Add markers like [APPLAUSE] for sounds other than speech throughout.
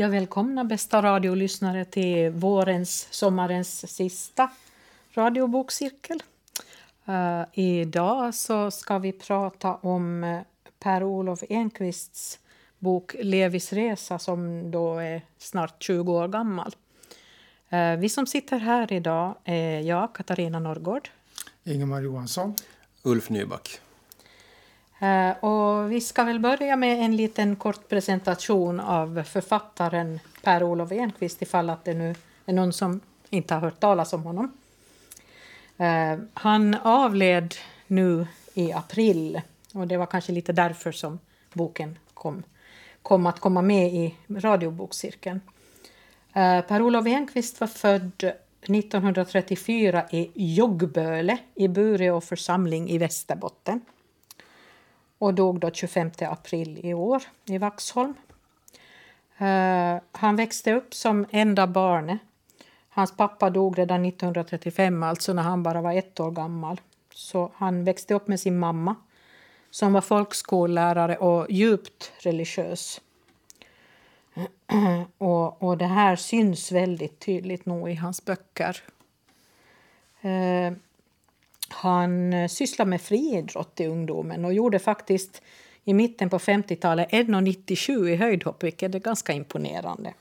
Jag välkomnar bästa radiolyssnare till vårens, sommarens sista radiobokcirkel. Uh, idag så ska vi prata om uh, Per-Olof Enquists bok Levis resa som då är snart 20 år gammal. Uh, vi som sitter här idag är jag, Katarina Norrgård. Ingemar Johansson. Ulf Nyback. Eh, och vi ska väl börja med en liten kort presentation av författaren Per-Olof Enquist ifall att det nu är någon som inte har hört talas om honom. Eh, han avled nu i april och det var kanske lite därför som boken kom, kom att komma med i radiobokcirkeln. Eh, Per-Olof Enquist var född 1934 i Joggböle i Bureå församling i Västerbotten och dog då 25 april i år i Vaxholm. Uh, han växte upp som enda barnet. Hans pappa dog redan 1935, alltså när han bara var ett år gammal. Så han växte upp med sin mamma som var folkskollärare och djupt religiös. [CLEARS THROAT] och, och det här syns väldigt tydligt nog i hans böcker. Eh, han eh, sysslade med friidrott i ungdomen och gjorde faktiskt i mitten på 50-talet 1,97 i höjdhopp, vilket är ganska imponerande.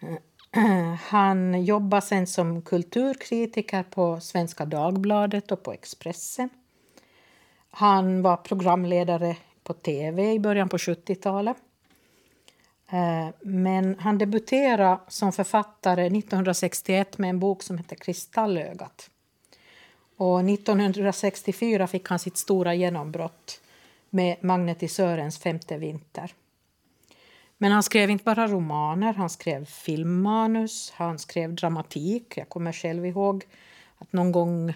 [CLEARS THROAT] Han jobbade sen som kulturkritiker på Svenska Dagbladet och på Expressen. Han var programledare på tv i början på 70-talet. Eh, men han debuterade som författare 1961 med en bok som heter Kristallögat. Och 1964 fick han sitt stora genombrott med Magnetisörens femte vinter. Men han skrev inte bara romaner, han skrev filmmanus, han skrev dramatik. Jag kommer själv ihåg att någon gång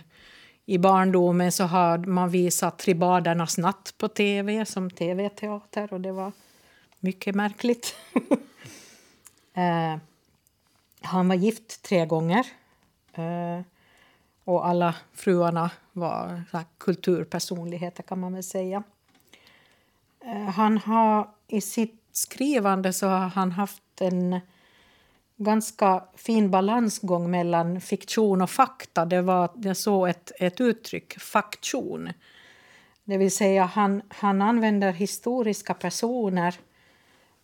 i barndomen så har man visat Tribadernas natt på tv som tv-teater och det var mycket märkligt. [LAUGHS] eh, han var gift tre gånger. Eh, och alla fruarna var kulturpersonligheter kan man väl säga. Eh, han har i sitt skrivande så har han haft en ganska fin balansgång mellan fiktion och fakta. Det var jag såg ett, ett uttryck, faktion. Det vill säga han, han använder historiska personer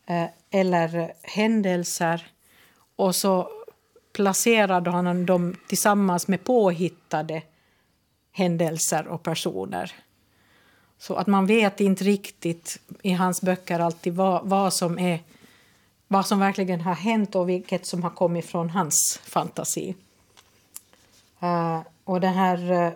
eh, eller händelser och så placerade han dem tillsammans med påhittade händelser och personer. Så att man vet inte riktigt i hans böcker alltid vad, vad, som, är, vad som verkligen har hänt och vilket som har kommit från hans fantasi. Uh, och den här uh,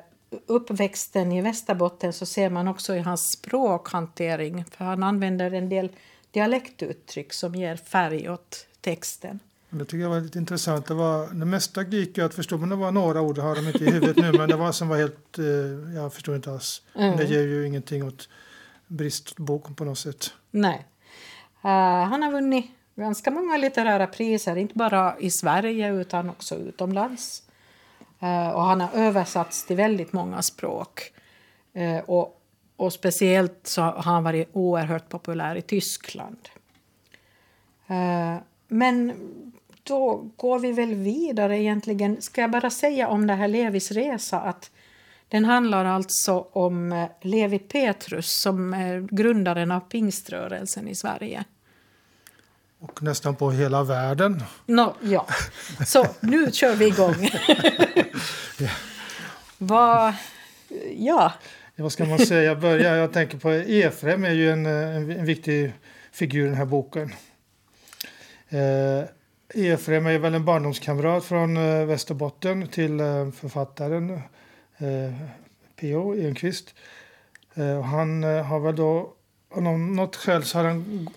uppväxten i Västerbotten så ser man också i hans språkhantering. För han använder en del dialektuttryck som ger färg åt texten. Det tycker jag var lite intressant. Det, var, det mesta gick att förstå, men det var några ord, har de inte i huvudet nu, men det var som var helt, eh, jag förstår inte alls. Mm. Det ger ju ingenting åt bristboken på något sätt. Nej. Uh, han har vunnit ganska många litterära priser, inte bara i Sverige utan också utomlands. Uh, och han har översatts till väldigt många språk. Uh, och, och speciellt så har han varit oerhört populär i Tyskland. Men då går vi väl vidare egentligen. Ska jag bara säga om det här Levis resa att den handlar alltså om eh, Levi Petrus som är grundaren av pingströrelsen i Sverige. Och nästan på hela världen. No, ja, så nu kör vi igång. [LAUGHS] Vad... Ja. Vad ska man säga? Börja. Jag tänker på Efrem är ju en, en, en viktig figur i den här boken. Eh, Efrem är väl en barndomskamrat från eh, Västerbotten till eh, författaren eh, P.O. Enquist. Eh, han eh, har väl då av något skäl så har han,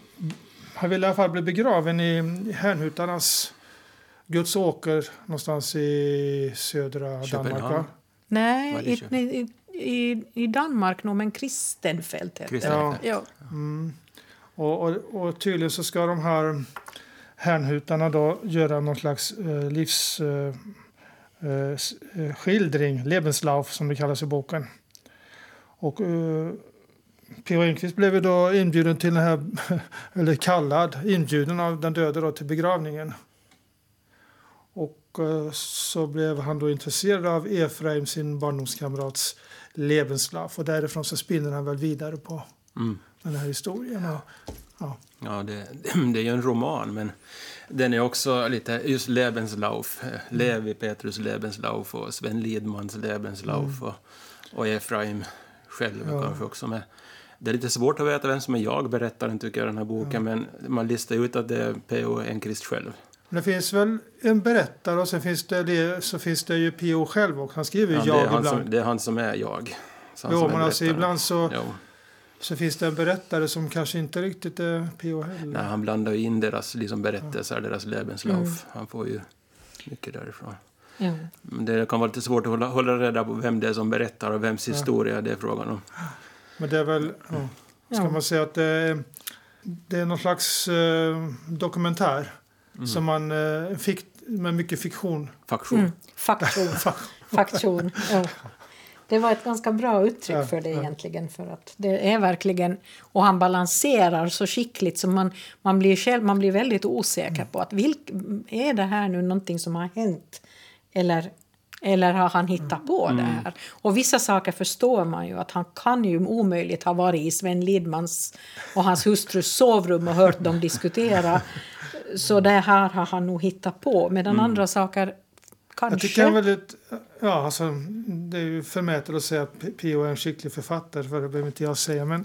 han vill i alla fall bli begraven i Härnhutarnas Guds åker någonstans i södra Köpenhamn. Danmark. Nej, i, i, i, i Danmark nog, men Kristenfält heter det. Ja. ja. Mm. Och, och, och tydligen så ska de här Härnhutarna då göra någon slags eh, livsskildring, eh, eh, Lebenslauf som det kallas i boken. Och eh, P.O. Enquist blev då inbjuden till den här, [LAUGHS] eller kallad, inbjuden av den döde då till begravningen. Och eh, så blev han då intresserad av Efraim, sin barndomskamrats Lebenslauf. Och därifrån så spinner han väl vidare på Mm. den här historien. Och, ja. Ja, det, [CLEARS THROAT] det är ju en roman, men den är också lite just Lebenslauf. eh, Levi Petrus Lebenslauf och Sven Lidmans Lebenslauf och, och Efraim själv Ja. kanske också. Men det är lite svårt att veta vem som är jag, berättaren, tycker jag, den här boken. Men man listar ut att det är P.O. Enquist själv. Det finns väl en berättare och sen finns det, det, så finns det ju P.O. själv och han skriver ju Ja, det, jag han ibland. som, det är han som är jag. Jo, men alltså ibland så, Jo. Så finns det en berättare som kanske inte riktigt är P.O. heller. Nej, han blandar ju in deras liksom, berättelser, deras Lebenslauf. Mm. Han får ju mycket därifrån. Ja. Men det kan vara lite svårt att hålla, hålla reda på vem det är som berättar och vems historia det är frågan om. Men det är väl, ja, ska Ja. man säga att det är, det är någon slags eh, dokumentär Mm. som man eh, fick med mycket fiktion. Faktion. Mm. Faktion. [LAUGHS] Faktion. Ja. Det var ett ganska bra uttryck Ja, för det ja. egentligen. För att det är verkligen, och han balanserar så skickligt så man, man, blir, själv, man blir väldigt osäker på att vilk, är det här nu någonting som har hänt eller, eller har han hittat på det här? Och vissa saker förstår man ju att han kan ju omöjligt ha varit i Sven Lidmans och hans hustrus sovrum och hört dem diskutera. [LAUGHS] Så det här har han nog hittat på. Medan andra saker kanske... Jag tycker han är väldigt, ja alltså, det är ju förmätet att säga att P.O. är en skicklig författare för det behöver inte jag säga. Men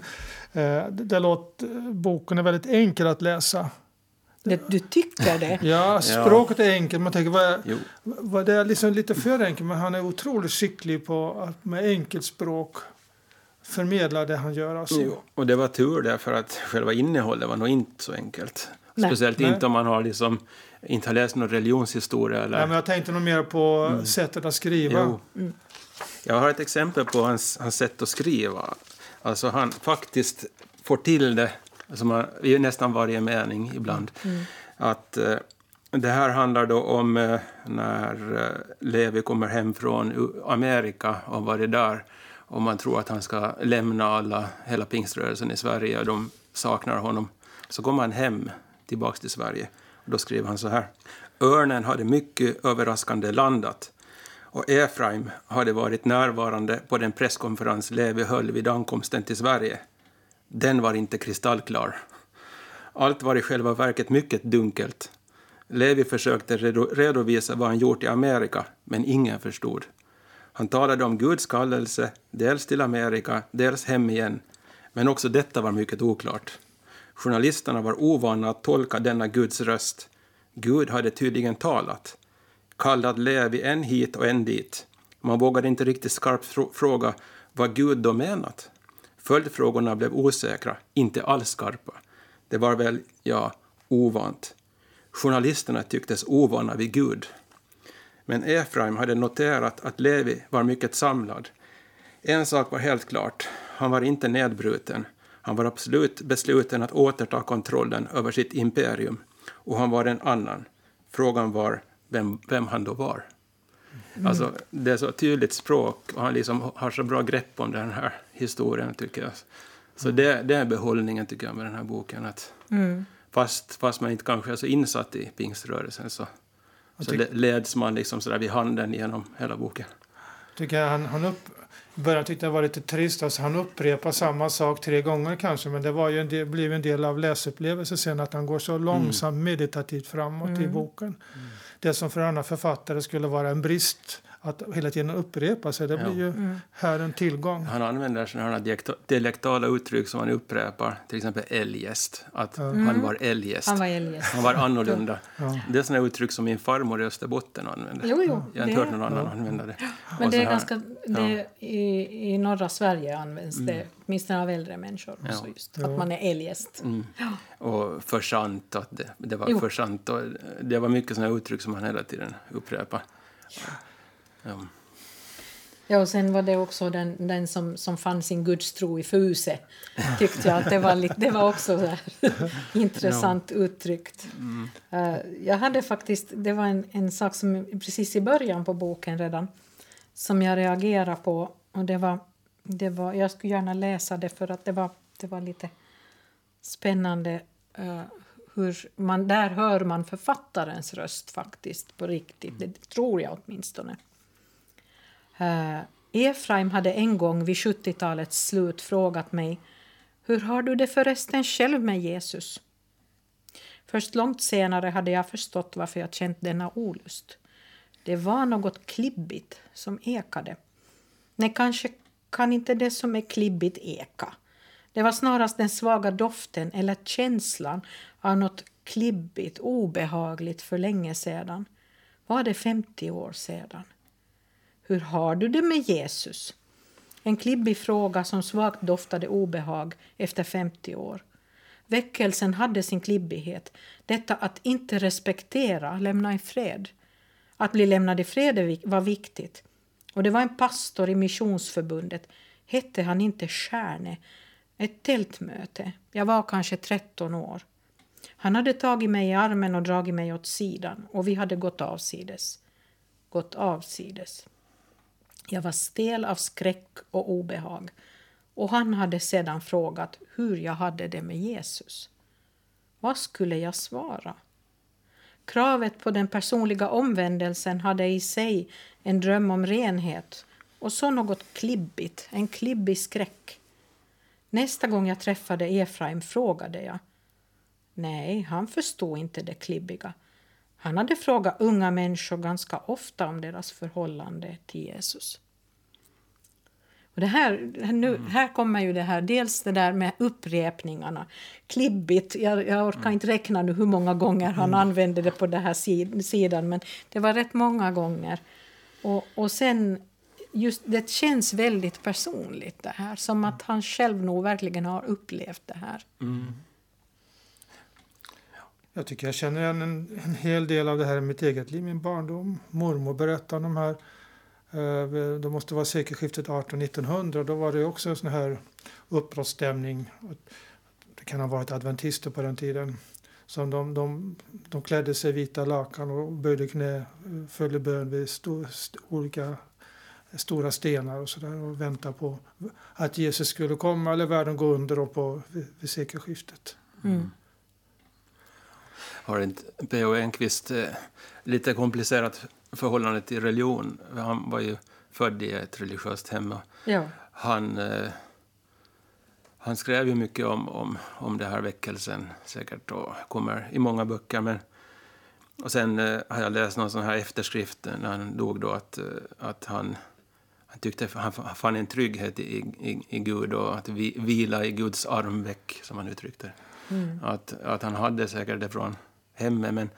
eh, det, det låter, boken är väldigt enkel att läsa. Det, du tycker det? [LAUGHS] Ja, språket är enkelt. Man tänker, vad, är- Jo. vad det är liksom lite för enkelt, men han är otroligt skicklig på att med enkelt språk förmedla det han gör. Alltså. Jo, och det var tur där för att själva innehållet var nog inte så enkelt. Nej. Speciellt Nej. inte om man har liksom inte har läst någon religionshistoria eller... Nej, men jag tänkte nog mer på sättet att skriva. Jo. Jag har ett exempel på hans, hans sätt att skriva. Alltså han faktiskt får till det, alltså man, i nästan varje mening ibland. Att eh, det här handlar då om eh, när eh, Levi kommer hem från Amerika och varit där. Och man tror att han ska lämna alla, hela pingströrelsen i Sverige och de saknar honom. Så kommer han hem tillbaks till Sverige. Då skriver han så här. Örnen hade mycket överraskande landat och Efraim hade varit närvarande på den presskonferens Levi höll vid ankomsten till Sverige. Den var inte kristallklar. Allt var i själva verket mycket dunkelt. Levi försökte redovisa vad han gjort i Amerika, men ingen förstod. Han talade om Guds kallelse, dels till Amerika, dels hem igen. Men också detta var mycket oklart. Journalisterna var ovana att tolka denna Guds röst. Gud hade tydligen talat. Kallat Levi en hit och en dit. Man vågade inte riktigt skarpt fråga vad Gud då menat. Följdfrågorna blev osäkra, inte alls skarpa. Det var väl, ja, ovant. Journalisterna tycktes ovana vid Gud. Men Efraim hade noterat att Levi var mycket samlad. En sak var helt klart, han var inte nedbruten. Han var absolut besluten att återta kontrollen över sitt imperium. Och han var en annan. Frågan var vem, vem han då var. Alltså, det är så tydligt språk och han liksom har så bra grepp om den här historien, tycker jag. Så det, det är behållningen, tycker jag, med den här boken. Att Mm. fast, fast man inte kanske är så insatt i pingströrelsen så, så leds man liksom sådär vid handen genom hela boken. Tycker jag han, han upp, början tyckte jag det var lite trist. Alltså han upprepar samma sak tre gånger kanske. Men det var ju en del, blev en del av läsupplevelsen sen att han går så långsamt meditativt framåt i boken. Det som för andra författare skulle vara en brist att hela tiden upprepa sig. Det Ja. blir ju här en tillgång. Han använder sådana dialektala uttryck som han upprepar, till exempel eljest. Att han var eljest. Han var eljest. Han var annorlunda. Ja. Det är sådana uttryck som min farmor i Österbotten använder. Jo, jo, Jag har inte hört någon annan använda det. Men Och det är här- ganska, det, i, I norra Sverige används det, åtminstone av äldre människor. Också Ja. just, Att man är eljest. Mm. Och för sant, att det, det var Jo. för sant. Och det var mycket sådana uttryck som han hela tiden upprepar. Ja. Ja, och sen var det också den, den som, som fann sin gudstro i fuse. Tyckte jag att det var, lite, det var också så här, [LAUGHS] intressant uttryckt. Eh, jag hade faktiskt, det var en, en sak som precis i början på boken redan som jag reagerade på och det var det var, jag skulle gärna läsa det för att det var, det var lite spännande uh, hur man, där hör man författarens röst faktiskt på riktigt. Det tror jag åtminstone. Uh, Efraim hade en gång vid 70-talets slut frågat mig Hur har du det förresten själv med Jesus? Först långt senare hade jag förstått varför jag känt denna olust. Det var något klibbigt som ekade. Nej, kanske kan inte det som är klibbigt eka. Det var snarast den svaga doften eller känslan av något klibbigt, obehagligt för länge sedan. Var det 50 år sedan? Hur har du det med Jesus? En klibbig fråga som svagt doftade obehag efter 50 år. Väckelsen hade sin klibbighet, detta att inte respektera, lämna i fred. Att bli lämnad i fred var viktigt. Och det var en pastor i Missionsförbundet, hette han inte Stjärne, ett tältmöte. Jag var kanske 13 år. Han hade tagit mig i armen och dragit mig åt sidan och vi hade gått avsides. Gått avsides. Jag var stel av skräck och obehag och han hade sedan frågat hur jag hade det med Jesus. Vad skulle jag svara? Kravet på den personliga omvändelsen hade i sig en dröm om renhet och så något klibbigt, en klibbig skräck. Nästa gång jag träffade Efraim frågade jag. Nej, han förstod inte det klibbiga. Han hade frågat unga människor ganska ofta om deras förhållande till Jesus. Och det här, nu, mm. här kommer ju det här, dels det där med upprepningarna. Klibbigt, jag, jag orkar mm. inte räkna nu hur många gånger han mm. använde det på den här sid, sidan, men det var rätt många gånger. Och, och sen, just det känns väldigt personligt det här, som att han själv nog verkligen har upplevt det här. Mm. Jag tycker jag känner igen en, en hel del av det här i mitt eget liv, min barndom. Mormor berättade. om de här Eh, det måste vara sekelskiftet 1800-1900. Då var det också en sån här uppbrottsstämning. Det kan ha varit adventister på den tiden. Så de, de, de klädde sig i vita lakan och böjde knä, följde bön vid sto, st, olika stora stenar och sådär och väntade på att Jesus skulle komma eller världen gå under på, vid, vid sekelskiftet. Mm. Har inte P.O. Enquist eh, lite komplicerat förhållande till religion. Han var ju född i ett religiöst hem. Ja. Han, eh, han skrev ju mycket om, om, om den här väckelsen säkert och kommer i många böcker. Men, och sen eh, har jag läst någon sån här efterskrift när han dog då att, eh, att han, han tyckte han fann en trygghet i, i, i Gud och att vi, vila i Guds armveck, som han uttryckte mm. att, att han hade säkert det från hemmet. Men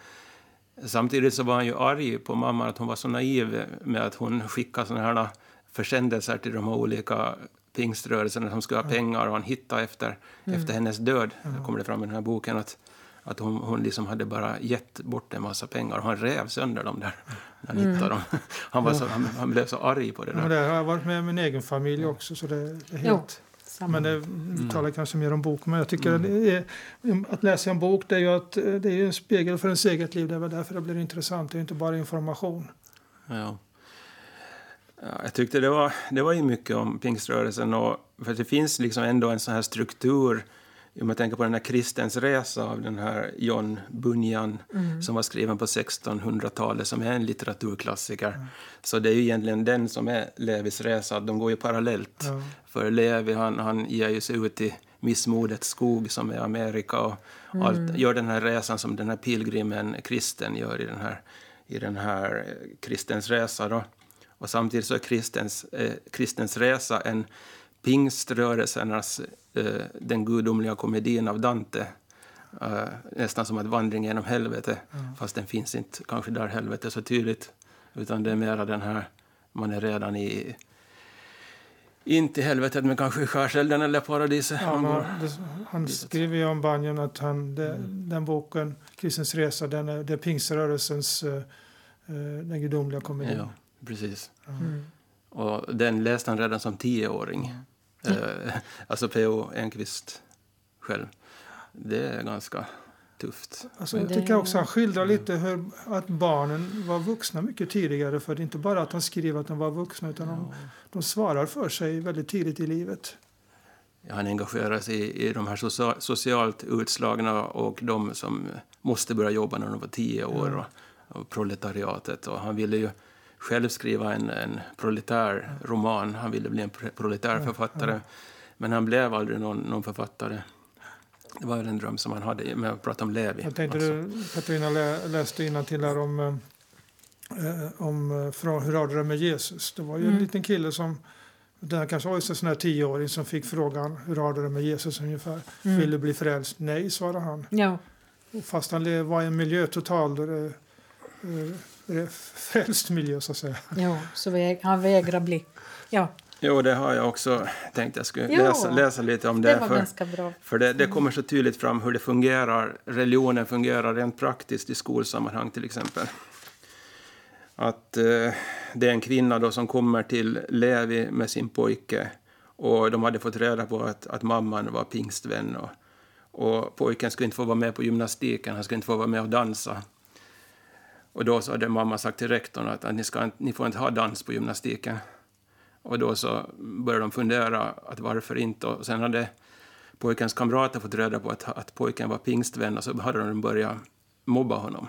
Samtidigt så var han ju arg på mamma att hon var så naiv med att hon skickade såna här försändelser till de olika pingströrelserna som skulle ha pengar och han hittade efter, mm. efter hennes död, mm. kommer det fram i den här boken, att, att hon, hon liksom hade bara gett bort en massa pengar och han rev sönder dem där när han mm. hittade dem. [LAUGHS] Han, var så, han, han, blev så arg på det där. Ja, det har jag varit med min egen familj också så det, det är helt... Men det mm. talar kanske mer om bok. Men jag tycker mm. är, att läsa en bok det är ju att, det är en spegel för ens eget liv. Det är därför det blir intressant. Det är inte bara information. Ja. Ja, jag tyckte det var, det var ju mycket om pingströrelsen. Och, för det finns liksom ändå en sån här struktur om man tänker på den här Kristens resa av den här John Bunyan mm. som var skriven på 1600-talet som är en litteraturklassiker. Mm. Så det är ju egentligen den som är Levis resa, de går ju parallellt. Mm. För Levi han, han ger ju sig ut i missmodets skog som är Amerika och mm. allt, gör den här resan som den här pilgrimen kristen gör i den här, i den här Kristens resa. Då. Och samtidigt så är Kristens, eh, Kristens resa en pingströrelsernas eh, Den gudomliga komedin av Dante. Eh, nästan som en vandring genom helvete, mm. fast den finns inte kanske där helvetet så tydligt. Utan det är mera den här, man är redan i inte i helvetet, men kanske i skärselden eller paradiset. Ja, man, det, han skriver ju om Banjon att han, det, mm. den boken, Kristens resa, den är, det är pingströrelsens uh, den gudomliga komedin. Ja, precis. Mm. Och den läste han redan som tioåring. Mm. alltså P.O. Enquist själv. Det är ganska tufft. Alltså, jag tycker också han skildrar lite hur, att barnen var vuxna mycket tidigare. För det är inte bara att han skriver att de var vuxna utan de, de svarar för sig väldigt tidigt i livet. Han engagerar sig i, i de här social, socialt utslagna och de som måste börja jobba när de var tio år. Och, och proletariatet. Och han ville ju själv skriva en, en proletär roman. Han ville bli en proletär författare. Men han blev aldrig någon, någon författare. Det var en dröm som han hade med att prata om Levi. Jag tänkte alltså. du, Katarina lä, läste till här om, eh, om eh, från Hur har du det med Jesus? Det var ju mm. en liten kille som den kanske var en sån här tioåring som fick frågan hur har du det med Jesus ungefär. Mm. Vill du bli frälst? Nej, svarade han. Ja. Fast han var i en miljö totalt där det, det frälst miljö så att säga. Ja, så väg, han vägrar bli. Ja. Jo, det har jag också tänkt jag skulle läsa, läsa lite om det. Det var för, ganska bra. För det, det mm. kommer så tydligt fram hur det fungerar, religionen fungerar rent praktiskt i skolsammanhang till exempel. Att eh, det är en kvinna då som kommer till Levi med sin pojke och de hade fått reda på att, att mamman var pingstvän och, och pojken skulle inte få vara med på gymnastiken, han skulle inte få vara med och dansa. Och då så hade mamma sagt till rektorn att, att ni, ska, ni får inte ha dans på gymnastiken. Och då så började de fundera att varför inte. Och sen hade pojkens kamrater fått reda på att, att pojken var pingstvän och så hade de börjat mobba honom.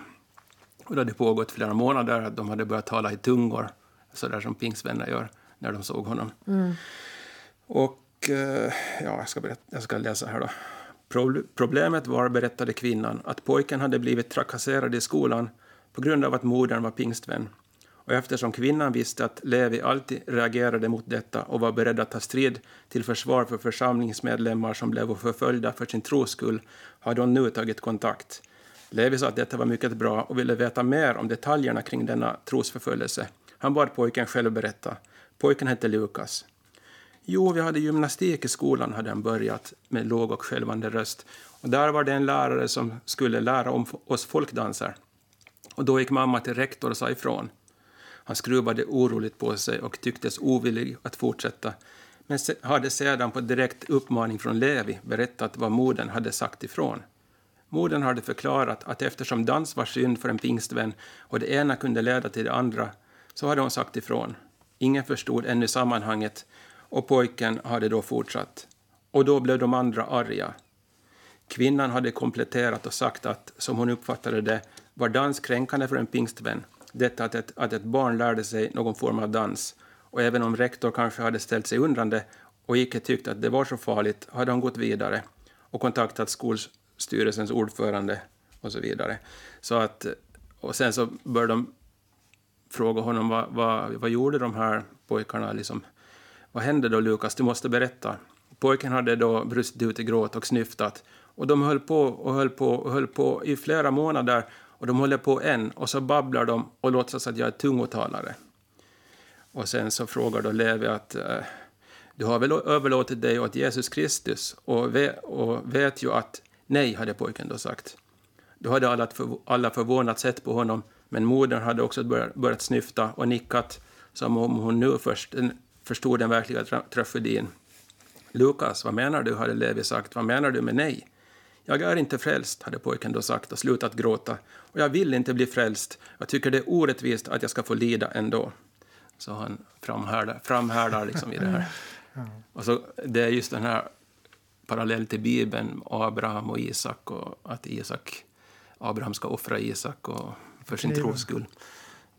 Och det hade pågått flera månader att de hade börjat tala i tungor, så där som pingstvänner gör när de såg honom. Mm. Och eh, ja, jag ska, berätta, jag ska läsa här då. Problemet var, berättade kvinnan, att pojken hade blivit trakasserad i skolan på grund av att modern var pingstvän. Och eftersom kvinnan visste att Levi alltid reagerade mot detta och var beredd att ta strid till försvar för församlingsmedlemmar som blev förföljda för sin tros skull hade hon nu tagit kontakt. Levi sa att detta var mycket bra och ville veta mer om detaljerna kring denna trosförföljelse. Han bad pojken själv berätta. Pojken hette Lukas. Jo, vi hade gymnastik i skolan, hade han börjat med låg och skälvande röst. Och där var det en lärare som skulle lära om oss folkdanser. Och då gick mamma till rektor och sa ifrån. Han skruvade oroligt på sig och tycktes ovillig att fortsätta men hade sedan på direkt uppmaning från Levi berättat vad modern hade sagt ifrån. Modern hade förklarat att eftersom dans var synd för en pingstvän och det ena kunde leda till det andra så hade hon sagt ifrån. Ingen förstod ännu sammanhanget och pojken hade då fortsatt. Och då blev de andra arga. Kvinnan hade kompletterat och sagt att, som hon uppfattade det, var dans kränkande för en pingstvän. Detta att ett, att ett barn lärde sig någon form av dans. Och även om rektor kanske hade ställt sig undrande och icke tyckt att det var så farligt hade han gått vidare och kontaktat skolstyrelsens ordförande och så vidare. Så att, och sen så började de fråga honom vad, vad, vad gjorde de här pojkarna? Liksom, vad hände då Lukas? Du måste berätta. Pojken hade då brustit ut i gråt och snyftat. Och de höll på och höll på och höll på i flera månader och de håller på än och så babblar de och låtsas att jag är tungotalare. Och sen så frågar då Levi att eh, du har väl överlåtit dig åt Jesus Kristus och vet, och vet ju att nej, hade pojken då sagt. Då hade alla, för, alla förvånat sett på honom, men modern hade också börjat, börjat snyfta och nickat som om hon nu först förstod den verkliga tragedin. Lukas, vad menar du? hade Levi sagt. Vad menar du med nej? Jag är inte frälst, hade pojken då sagt och slutat gråta. Och jag vill inte bli frälst. Jag tycker det är orättvist att jag ska få lida ändå. Så han framhärdar, framhärdar liksom i det här. [LAUGHS] Och så, det är just den här parallell till Bibeln, Abraham och Isak och att Isak, Abraham ska offra Isak och för sin tros skull.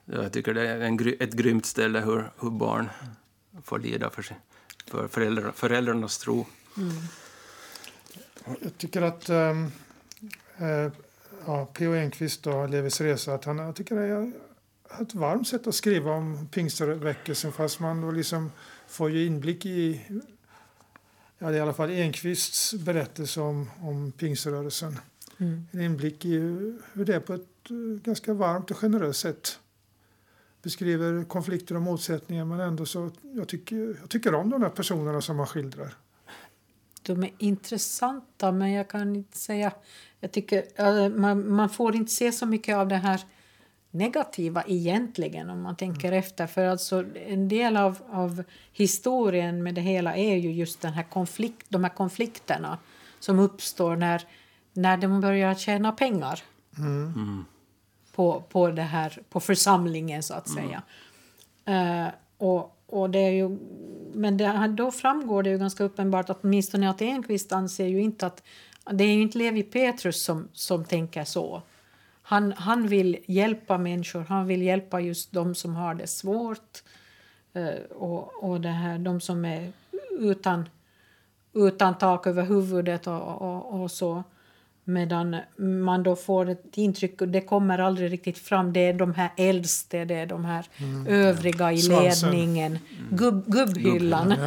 Jag tycker det är en, ett grymt ställe hur, hur barn får lida för, för föräldrar, föräldrarnas tro. Mm. Jag tycker att äh, ja, P.O. Enquist och Levis resa, att han, jag tycker det är ett varmt sätt att skriva om pingstväckelsen fast man då liksom får ju inblick i ja, det är i alla fall Enquists berättelse om, om pingströrelsen. Mm. En inblick i hur det är på ett eh, ganska varmt och generöst sätt beskriver konflikter och motsättningar men ändå så jag tycker, jag tycker om de här personerna som man skildrar de är intressanta, men jag kan inte säga... Jag tycker man, man får inte se så mycket av det här negativa egentligen om man tänker mm. efter. För alltså en del av, av historien med det hela är ju just den här konflikt, de här konflikterna som uppstår när när de börjar tjäna pengar på, på, det här, på församlingen, så att säga. Eh, och, och det är ju, men det, då framgår det ju ganska uppenbart att åtminstone att Enquist anser ju inte att det är ju inte Levi Petrus som, som tänker så. Han, han vill hjälpa människor, han vill hjälpa just de som har det svårt eh, och, och det här, de som är utan, utan tak över huvudet och, och, och så. Medan man då får ett intryck, och det kommer aldrig riktigt fram, det är de här äldste, det är de här övriga i Svansen. ledningen, Gubb, gubbhyllan. [LAUGHS]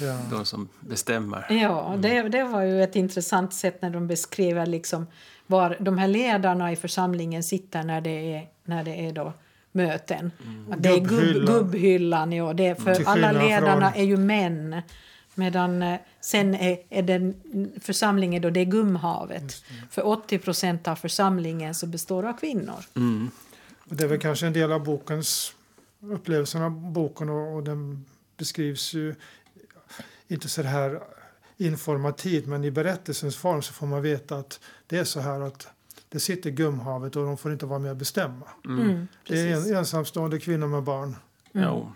Ja. De som bestämmer. Ja, det, det var ju ett intressant sätt när de beskriver liksom var de här ledarna i församlingen sitter när det är, när det är då möten. Att Det är gubb, Gubbhyllan. ja. Det är, för Till alla ledarna från- är ju män. Medan eh, sen är, är den församlingen då, det är gumhavet. För 80 procent av församlingen så består av kvinnor. Och det är väl kanske en del av bokens upplevelsen av boken och, och den beskrivs ju inte så här informativt men i berättelsens form så får man veta att det är så här att det sitter gumhavet och de får inte vara med och bestämma. Mm, Det är en, ensamstående kvinnor med barn. Ja,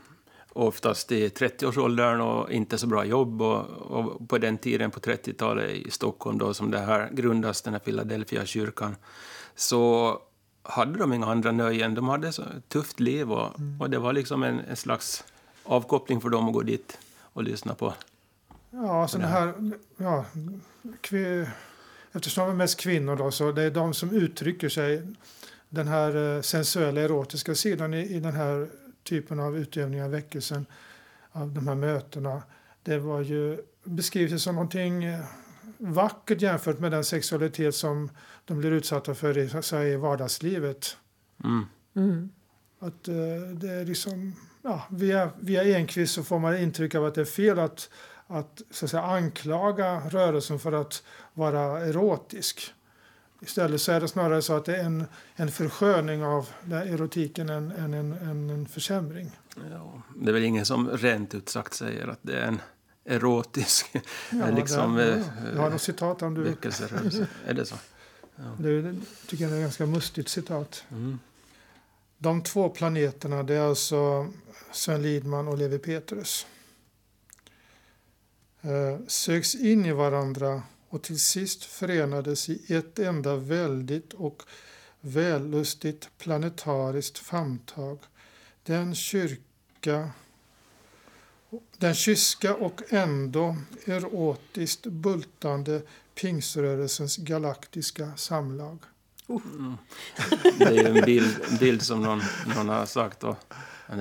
oftast i 30-årsåldern och inte så bra jobb. Och, och på den tiden, på 30-talet i Stockholm, då, som det här grundas, den här Philadelphia-kyrkan, så hade de inga andra nöjen. De hade så ett tufft liv och, och det var liksom en, en slags avkoppling för dem att gå dit och lyssna på. Ja, såna här, ja, kvi, eftersom de är mest kvinnor då, så det är de som uttrycker sig. Den här eh, sensuella erotiska sidan i, i den här typen av utövning av väckelsen, av de här mötena. Det var ju, beskrivs som någonting eh, vackert jämfört med den sexualitet som de blir utsatta för i, så i vardagslivet. Mm. Mm. Att eh, det är liksom, ja, via, via Enquist så får man intryck av att det är fel att, att, så att säga, anklaga rörelsen för att vara erotisk. Istället så är det snarare så att det är en, en försköning av erotiken än, än en, en, en försämring. Ja, det är väl ingen som rent ut sagt säger att det är en erotisk [LAUGHS] liksom, det, eh, ja. Jag har något citat om du... Är det så? Det är- tycker jag är ett ganska mustigt citat. Mm. De två planeterna det är alltså Sven Lidman och Levi Petrus. Eh, söks in i varandra och till sist förenades i ett enda väldigt och vällustigt planetariskt famntag. Den kyrka den kyska och ändå erotiskt bultande pingsrörelsens galaktiska samlag. Det är ju en bild, bild som någon, någon har sagt.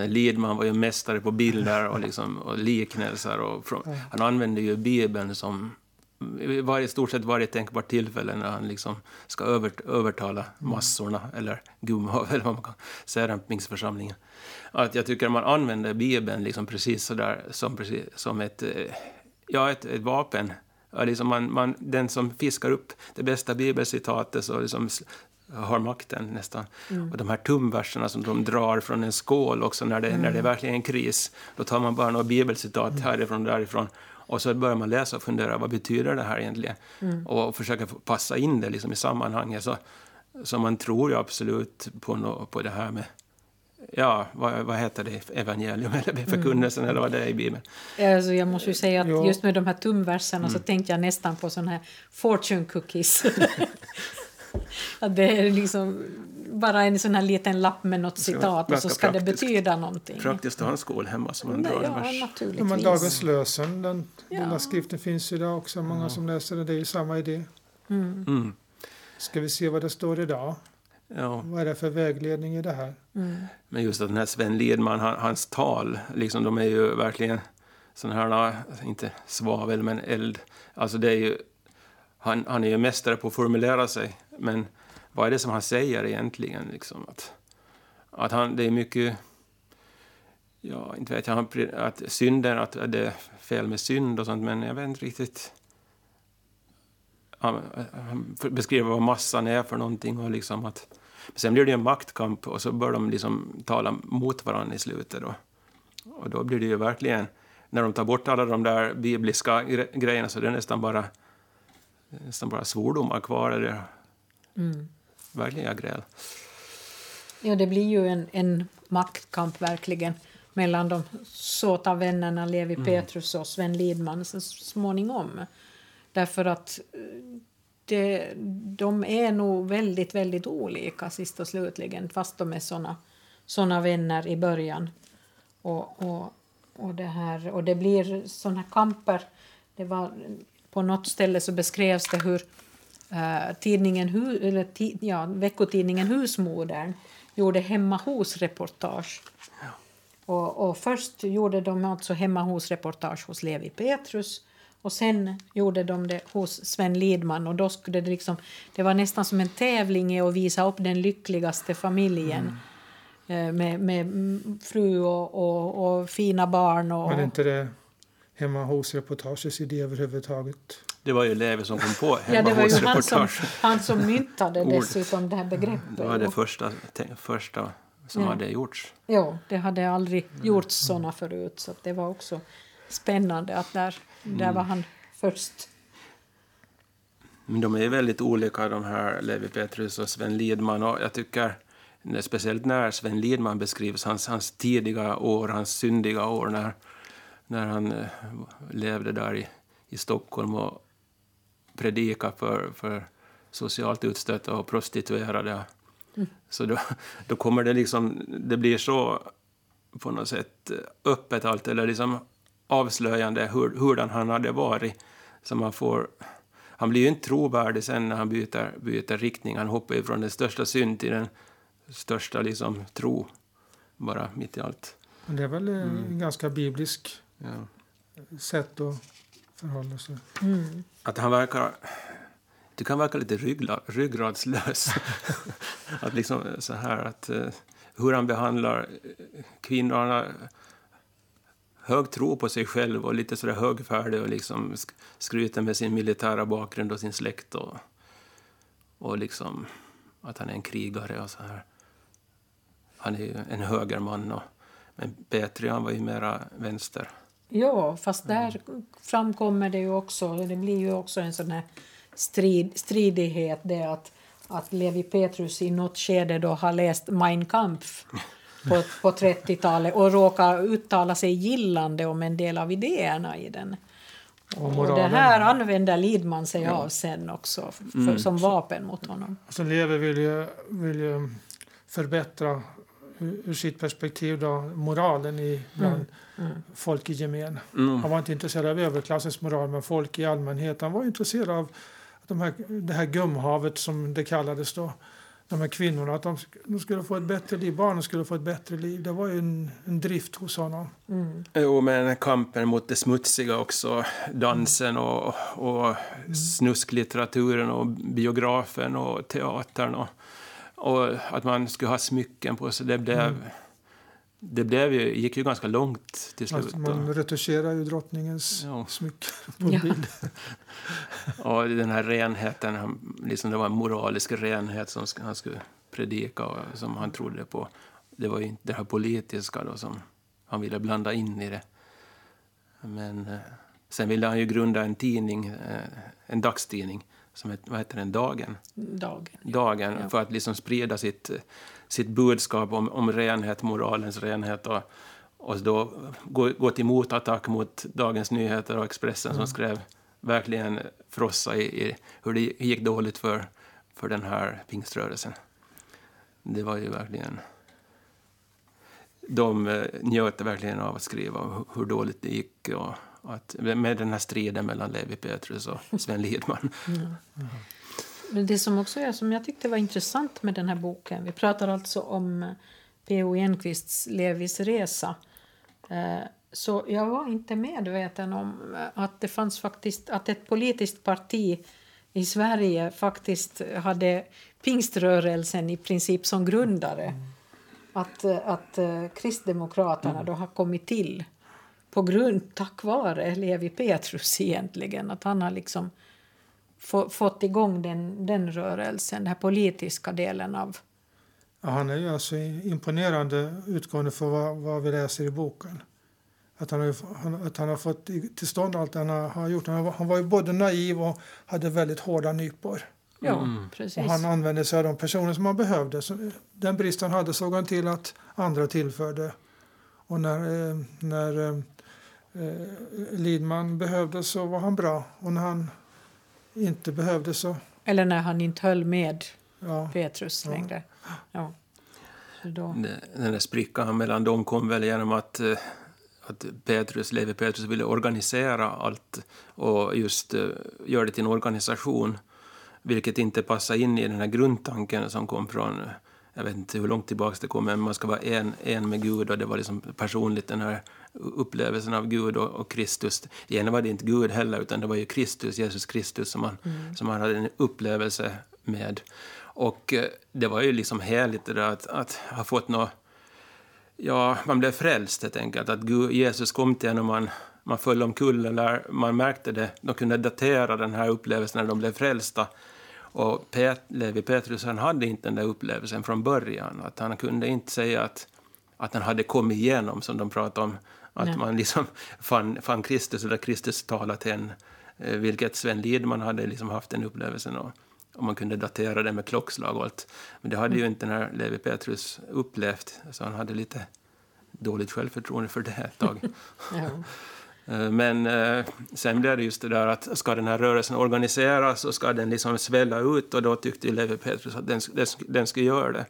Lidman var ju mästare på bilder och, liksom, och liknelser. Och från, han använde ju Bibeln som i varje, stort sett varje tänkbart tillfälle när han liksom ska över, övertala massorna, eller gumhav, [LAUGHS] eller vad man kan säga, den pingstförsamlingen. Att jag tycker man använder Bibeln liksom precis sådär som, precis, som ett, eh, ja, ett, ett vapen. Ja, liksom man, man, den som fiskar upp det bästa bibelcitatet så liksom har makten nästan. Och de här tumverserna som de drar från en skål också när det, när det är verkligen är en kris. Då tar man bara några bibelcitat härifrån och därifrån. Och så börjar man läsa och fundera, vad betyder det här egentligen? Och försöka passa in det liksom i sammanhanget. Så, så man tror ju absolut på, nå- på det här med Ja, vad, vad heter det? Evangelium eller förkunnelsen eller vad det är i Bibeln. Alltså jag måste ju säga att Ja. just med de här tumverserna så tänkte jag nästan på såna här fortune cookies. [LAUGHS] att det är liksom bara en sån här liten lapp med något citat och så ska det praktiskt. betyda någonting. Praktiskt att ha en skål hemma som man Nej, drar en ja, vers. Ja, men Dagens lösen, den Ja. lilla skriften finns ju idag också. Många som läser den. Det är ju samma idé. Mm. Mm. Ska vi se vad det står idag? Ja. Vad är det för vägledning i det här? Mm. Men just att den här Sven Lidman, han, hans tal, liksom, de är ju verkligen sådana här, inte svavel, men eld. Alltså det är ju, han, han är ju mästare på att formulera sig, men vad är det som han säger egentligen? Liksom? Att, att han, det är mycket, ja, inte vet jag, att synden, att det är fel med synd och sånt, men jag vet inte riktigt. Han, han beskriver vad massan är för någonting och liksom att men sen blir det ju en maktkamp och så börjar de liksom tala mot varandra i slutet. Då. Och då blir det ju verkligen, när de tar bort alla de där bibliska gre- grejerna så det är det nästan bara nästan bara svordomar kvar. Eller, Mm verkliga gräl. Ja, det blir ju en, en maktkamp verkligen mellan de såta vännerna Levi Petrus och Sven Lidman så småningom. Därför att eh, det, de är nog väldigt, väldigt olika sist och slutligen fast de är såna, såna vänner i början. Och, och, och, det här, och det blir såna kamper. Det var, på något ställe så beskrevs det hur eh, tidningen, Hu- eller ti, ja, veckotidningen Husmodern gjorde hemma hos-reportage. Och, och först gjorde de alltså hemma hos-reportage hos Levi Petrus och sen gjorde de det hos Sven Lidman och då skulle det liksom, det var nästan som en tävling i att visa upp den lyckligaste familjen eh, med, med mm, fru och, och, och fina barn. Och, Var det inte det hemma hos-reportagets idé överhuvudtaget? Det var ju Levi som kom på ja, det var ju han som, han som [LAUGHS] myntade dessutom det här begreppet. Det var det första, första som Ja. hade gjorts. Ja, det hade aldrig gjorts såna förut så det var också spännande att där, där var han först. Men de är väldigt olika de här Levi Petrus och Sven Lidman och jag tycker speciellt när Sven Lidman beskrivs, hans, hans tidiga år, hans syndiga år när, när han eh, levde där i, i Stockholm och predikade för, för socialt utstötta och prostituerade. Så då, då kommer det liksom, det blir så på något sätt öppet allt, eller liksom avslöjande hur, hurdan han hade varit. Så man får, han blir ju inte trovärdig sen när han byter, byter riktning. Han hoppar ju från den största synd till den största liksom, tro, bara mitt i allt. Det är väl eh, en ganska biblisk Ja. sätt att förhåller sig. Mm. Att han verkar... Du kan verka lite ryggla, ryggradslös. [LAUGHS] att liksom så här att eh, hur han behandlar eh, kvinnorna. hög tro på sig själv och lite sådär högfärdig och liksom skryter med sin militära bakgrund och sin släkt och, och liksom att han är en krigare och så här. Han är ju en högerman och, men Petri han var ju mera vänster. Ja, fast där framkommer det ju också, det blir ju också en sån här strid, stridighet det att, att Levi Petrus i något skede då har läst Mein Kampf på, på 30-talet och råkar uttala sig gillande om en del av idéerna i den. Och Och det här använder Lidman sig av sen också för, som vapen mot honom. Alltså Levi vill ju, vill ju förbättra ur sitt perspektiv då, moralen i bland folk i gemen. Mm. Han var inte intresserad av överklassens moral, men folk i allmänhet. Han var intresserad av de här, det här gumhavet som det kallades då. De här kvinnorna, att de, de skulle få ett bättre liv, barnen skulle få ett bättre liv. Det var ju en, en drift hos honom. Mm. Jo, men kampen mot det smutsiga också. Dansen och, och snusklitteraturen och biografen och teatern. Och, och att man skulle ha smycken på sig. Det blev, det blev ju, gick ju ganska långt till slut. Alltså man retuscherar ju drottningens Ja. smycken [LAUGHS] på Ja. bild. Och den här renheten, han- liksom det var en moralisk renhet som han skulle predika och som han trodde på. Det var ju inte det här politiska då som han ville blanda in i det. Men eh, sen ville han ju grunda en tidning, eh, en dagstidning, som het, vad heter den, Dagen? Dagen. Dagen, Ja. för att liksom sprida sitt, sitt budskap om, om renhet, moralens renhet och, och då gå, gå till motattack mot Dagens Nyheter och Expressen som skrev verkligen frossa i, i hur det gick dåligt för, för den här pingströrelsen. Det var ju verkligen... De eh, njöt verkligen av att skriva hur dåligt det gick och att, med den här striden mellan Levi Petrus och Sven Lidman. [LAUGHS] Men det som också är som jag tyckte var intressant med den här boken, vi pratar alltså om P.O. Enquists Levis resa. Eh, Så jag var inte medveten om att det fanns faktiskt att ett politiskt parti i Sverige faktiskt hade pingströrelsen i princip som grundare. Att, eh, att eh, Kristdemokraterna då har kommit till på grund, tack vare Levi Petrus egentligen. Att han har liksom få, fått igång den, den rörelsen, den här politiska delen av... Ja, han är ju alltså imponerande utgående för vad, vad vi läser i boken. att han, har, att han har fått till stånd allt han har gjort. Han var, han var ju både naiv och hade väldigt hårda nypor. Ja, mm. precis. Och han använde sig av de personer som han behövde. Så den brist han hade såg han till att andra tillförde. Och när, eh, när eh, Lidman behövde så var han bra. Och när han inte behövde så... Eller när han inte höll med ja. Petrus längre. Ja. Då... Den där sprickan mellan dem kom väl genom att eh, att Petrus, Levi Petrus ville organisera allt och just uh, göra det till en organisation, vilket inte passar in i den här grundtanken som kom från, jag vet inte hur långt tillbaka det kom, men man ska vara en, en med Gud och det var liksom personligt den här upplevelsen av Gud och, och Kristus. Igen var det inte Gud heller, utan det var ju Kristus, Jesus Kristus som man, mm. som man hade en upplevelse med. Och uh, det var ju liksom heligt det där att, att ha fått något ja, man blev frälst helt enkelt. Att Gud, Jesus kom till en och man, man föll omkull eller man märkte det. De kunde datera den här upplevelsen när de blev frälsta. Och Pet, Levi Petrus han hade inte den där upplevelsen från början. Att han kunde inte säga att, att han hade kommit igenom, som de pratade om. Att Nej. man liksom fann, fann Kristus, eller Kristus talat till en. Eh, vilket Sven Lidman hade liksom haft den upplevelsen. Och, och man kunde datera det med klockslag och allt. Men det hade ju inte den här Levi Petrus upplevt, så han hade lite dåligt självförtroende för det ett tag. [LAUGHS] ja. [LAUGHS] Eh, men eh, sen blev det just det där att ska den här rörelsen organiseras och ska den liksom svälla ut och då tyckte Levi Petrus att den, den, den skulle göra det.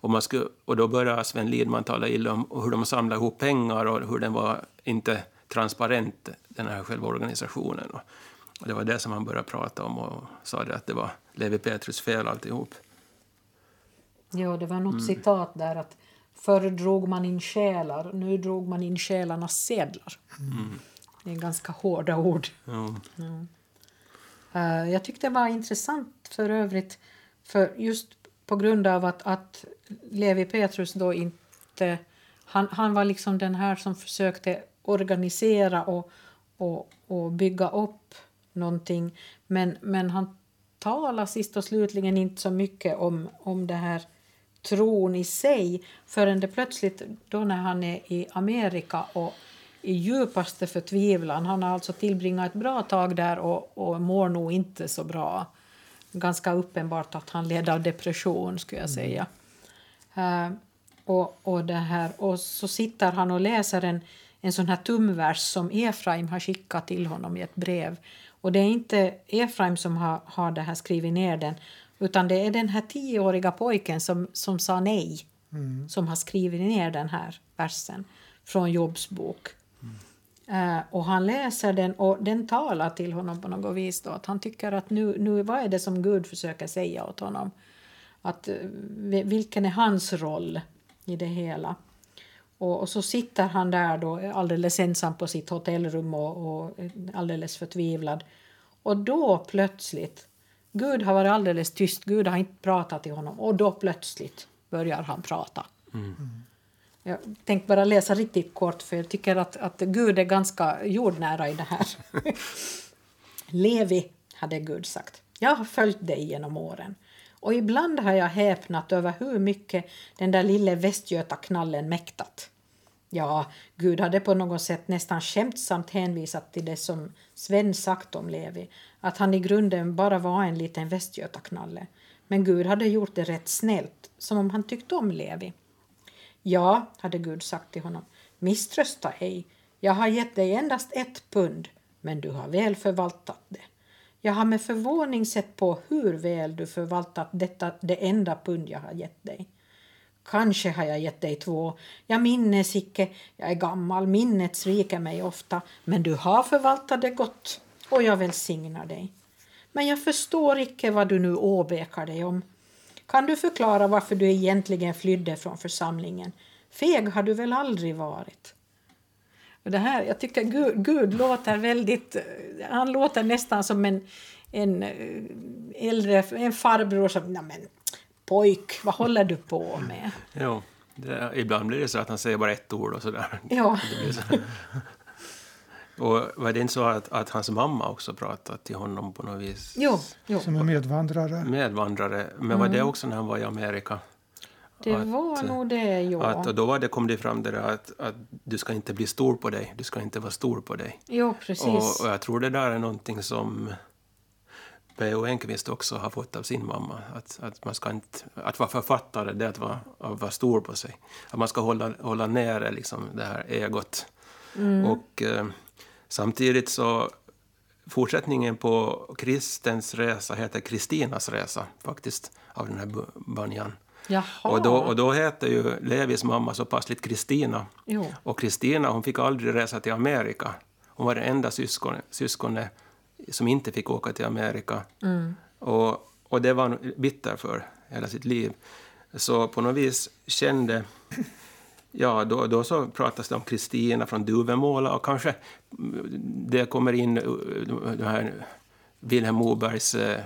Och, man skulle, och då började Sven Lidman tala illa om hur de samlade ihop pengar och hur den var inte transparent, den här själva organisationen. Och det var det som han började prata om och sa det att det var Levi Petrus fel alltihop. Ja, det var något mm. citat där att förr drog man in själar, nu drog man in själarnas sedlar. Mm. Det är ganska hårda ord. Ja. Ja. Uh, jag tyckte det var intressant för övrigt, för just på grund av att, att Levi Petrus då inte... Han, han var liksom den här som försökte organisera och, och, och bygga upp någonting. Men, men han talar sist och slutligen inte så mycket om, om det här tron i sig förrän det plötsligt, då när han är i Amerika och i djupaste förtvivlan, han har alltså tillbringat ett bra tag där och, och mår nog inte så bra. Ganska uppenbart att han led av depression, skulle jag mm. säga. Uh, och, och, det här, och så sitter han och läser en, en sån här tumvers som Efraim har skickat till honom i ett brev. Och det är inte Efraim som har, har det här skrivit ner den utan det är den här tioåriga pojken som, som sa nej mm. som har skrivit ner den här versen från Jobs bok. Mm. Uh, och han läser den och den talar till honom på något vis. Då, att han tycker att nu, nu, vad är det som Gud försöker säga åt honom? Att, uh, vilken är hans roll i det hela? Och, och, så sitter han där då alldeles ensam på sitt hotellrum och, och alldeles förtvivlad. Och då plötsligt, Gud har varit alldeles tyst, Gud har inte pratat till honom och då plötsligt börjar han prata. Mm. Jag tänkte bara läsa riktigt kort för jag tycker att, att Gud är ganska jordnära i det här. [LAUGHS] Levi, hade Gud sagt, jag har följt dig genom åren och ibland har jag häpnat över hur mycket den där lille västgötaknallen mäktat. Ja, Gud hade på något sätt nästan skämtsamt hänvisat till det som Sven sagt om Levi, att han i grunden bara var en liten västgötaknalle. Men Gud hade gjort det rätt snällt, som om han tyckte om Levi. Ja, hade Gud sagt till honom, misströsta ej. Jag har gett dig endast ett pund, men du har väl förvaltat det. Jag har med förvåning sett på hur väl du förvaltat detta det enda pund jag har gett dig. Kanske har jag gett dig två. Jag minnes icke, jag är gammal, minnet sviker mig ofta, men du har förvaltat det gott och jag välsignar dig. Men jag förstår icke vad du nu åbäkar dig om. Kan du förklara varför du egentligen flydde från församlingen? Feg har du väl aldrig varit? Och det här, jag tycker Gud, Gud låter väldigt... Han låter nästan som en, en eh, äldre en farbror som... Nej men, pojk, vad håller du på med? Ja, det, ibland blir det så att han säger bara ett ord och sådär. Ja. [LAUGHS] Och var det inte så att, att hans mamma också pratade till honom på något vis? Jo. jo. Som en medvandrare. Medvandrare. Men var mm. det också när han var i Amerika? Det Att, var nog det, ja. Att, och då var det, kom det fram det där att, att du ska inte bli stor på dig, du ska inte vara stor på dig. Jo, precis. Och, och jag tror det där är någonting som P.O. Enquist också har fått av sin mamma. Att, att, man ska inte, att vara författare, det är att vara, att vara stor på sig. Att man ska hålla, hålla nere liksom det här egot. Mm. Och eh, samtidigt så fortsättningen på Kristens resa heter Kristinas resa faktiskt, av den här Banyan. Jaha. Och då, och då heter ju Levis mamma så passligt Kristina. Och Kristina hon fick aldrig resa till Amerika. Hon var det enda syskon, syskonet som inte fick åka till Amerika. Mm. Och, och det var hon bitter för hela sitt liv. Så på något vis kände... Ja, då, då så pratas det om Kristina från Duvemåla och kanske det kommer in uh, de här Vilhelm Mobergs uh,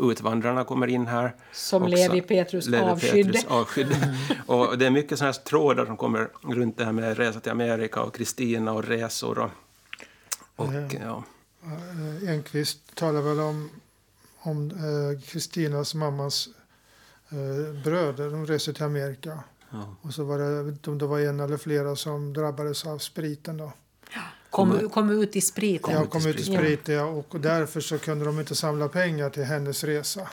Utvandrarna kommer in här. Som också. Levi Petrus Levi avskydde. Petrus [LAUGHS] avskydde. och det är mycket sådana här trådar som kommer runt det här med resa till Amerika och Kristina och resor. Och, och Ja. ja. Eh, Enquist talar väl om om eh, Kristinas mammas eh, bröder. De reste till Amerika. Ja. Och så var det, jag vet inte om det var en eller flera som drabbades av spriten då. Kom, kom ut i spriten. Ja, kom ut i sprit. sprit ja, och därför så kunde de inte samla pengar till hennes resa.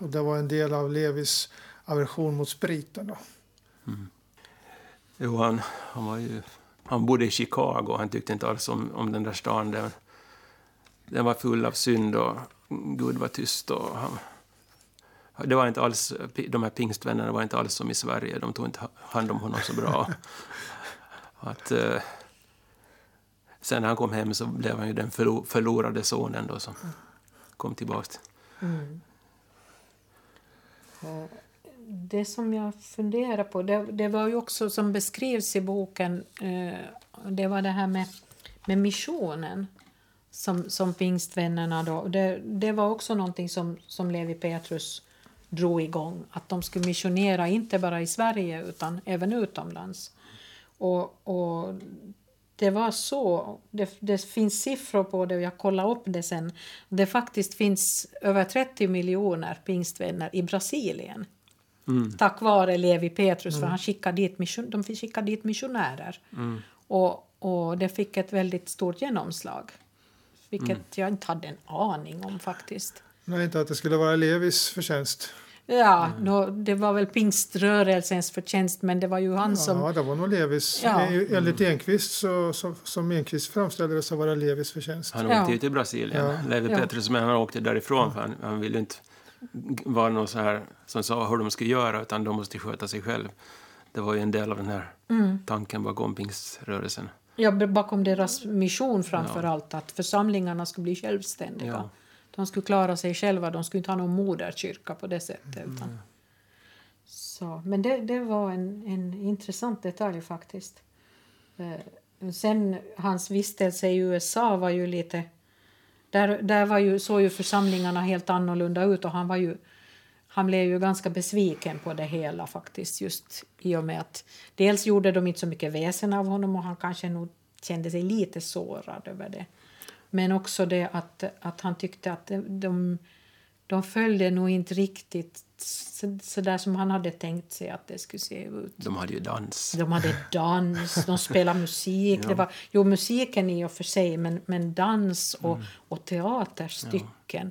Och det var en del av Levis aversion mot spriten då. Jo, han, han, var ju, han bodde i Chicago. Han tyckte inte alls om, om den där stan. Den, den var full av synd och Gud var tyst. Och han, det var inte alls, de här pingstvännerna var inte alls som i Sverige. De tog inte hand om honom så bra. [LAUGHS] Att, eh, sen när han kom hem så blev han ju den förlo- förlorade sonen då som kom tillbaka. Mm. Det som jag funderar på, det, det var ju också som beskrivs i boken, eh, det var det här med, med missionen som, som pingstvännerna då, det, det var också någonting som, som Levi Petrus drog igång, att de skulle missionera inte bara i Sverige utan även utomlands. Och, och det var så. Det, det finns siffror på det och jag kollade upp det sen. Det faktiskt finns över 30 miljoner pingstvänner i Brasilien. Mm. Tack vare Levi Petrus, för han skickade dit mission, de skickade dit missionärer. Mm. Och, och det fick ett väldigt stort genomslag. Vilket jag inte hade en aning om faktiskt. Nej, inte att det skulle vara Levis förtjänst. Ja, nå, det var väl pingströrelsens förtjänst men det var ju han som... Ja, det var nog Levis. Ja. Eh, Enligt Enquist, så, så, som Enquist framställde det, så var det Levis förtjänst. Han Ja. åkte ju till Brasilien, Ja. Levi Ja. Petrus, men han åkte därifrån för han, han ville inte vara någon så här som sa hur de skulle göra, utan de måste sköta sig själv. Det var ju en del av den här Mm. tanken bakom pingströrelsen. Ja, bakom deras mission framför allt, att församlingarna skulle bli självständiga. De skulle klara sig själva, de skulle inte ha någon moderkyrka på det sättet. Utan. Så, men det, det var en, en intressant detalj faktiskt. Eh, sen hans vistelse i USA var ju lite... Där, där var ju, såg ju församlingarna helt annorlunda ut och han var ju... Han blev ju ganska besviken på det hela faktiskt just i och med att dels gjorde de inte så mycket väsen av honom och han kanske nog kände sig lite sårad över det. Men också det att, att han tyckte att de, de, de följde nog inte riktigt så, så där som han hade tänkt sig att det skulle se ut. De hade ju dans. De hade dans, de spelade musik. Det var, jo, musiken i och för sig, men, men dans och, och teaterstycken.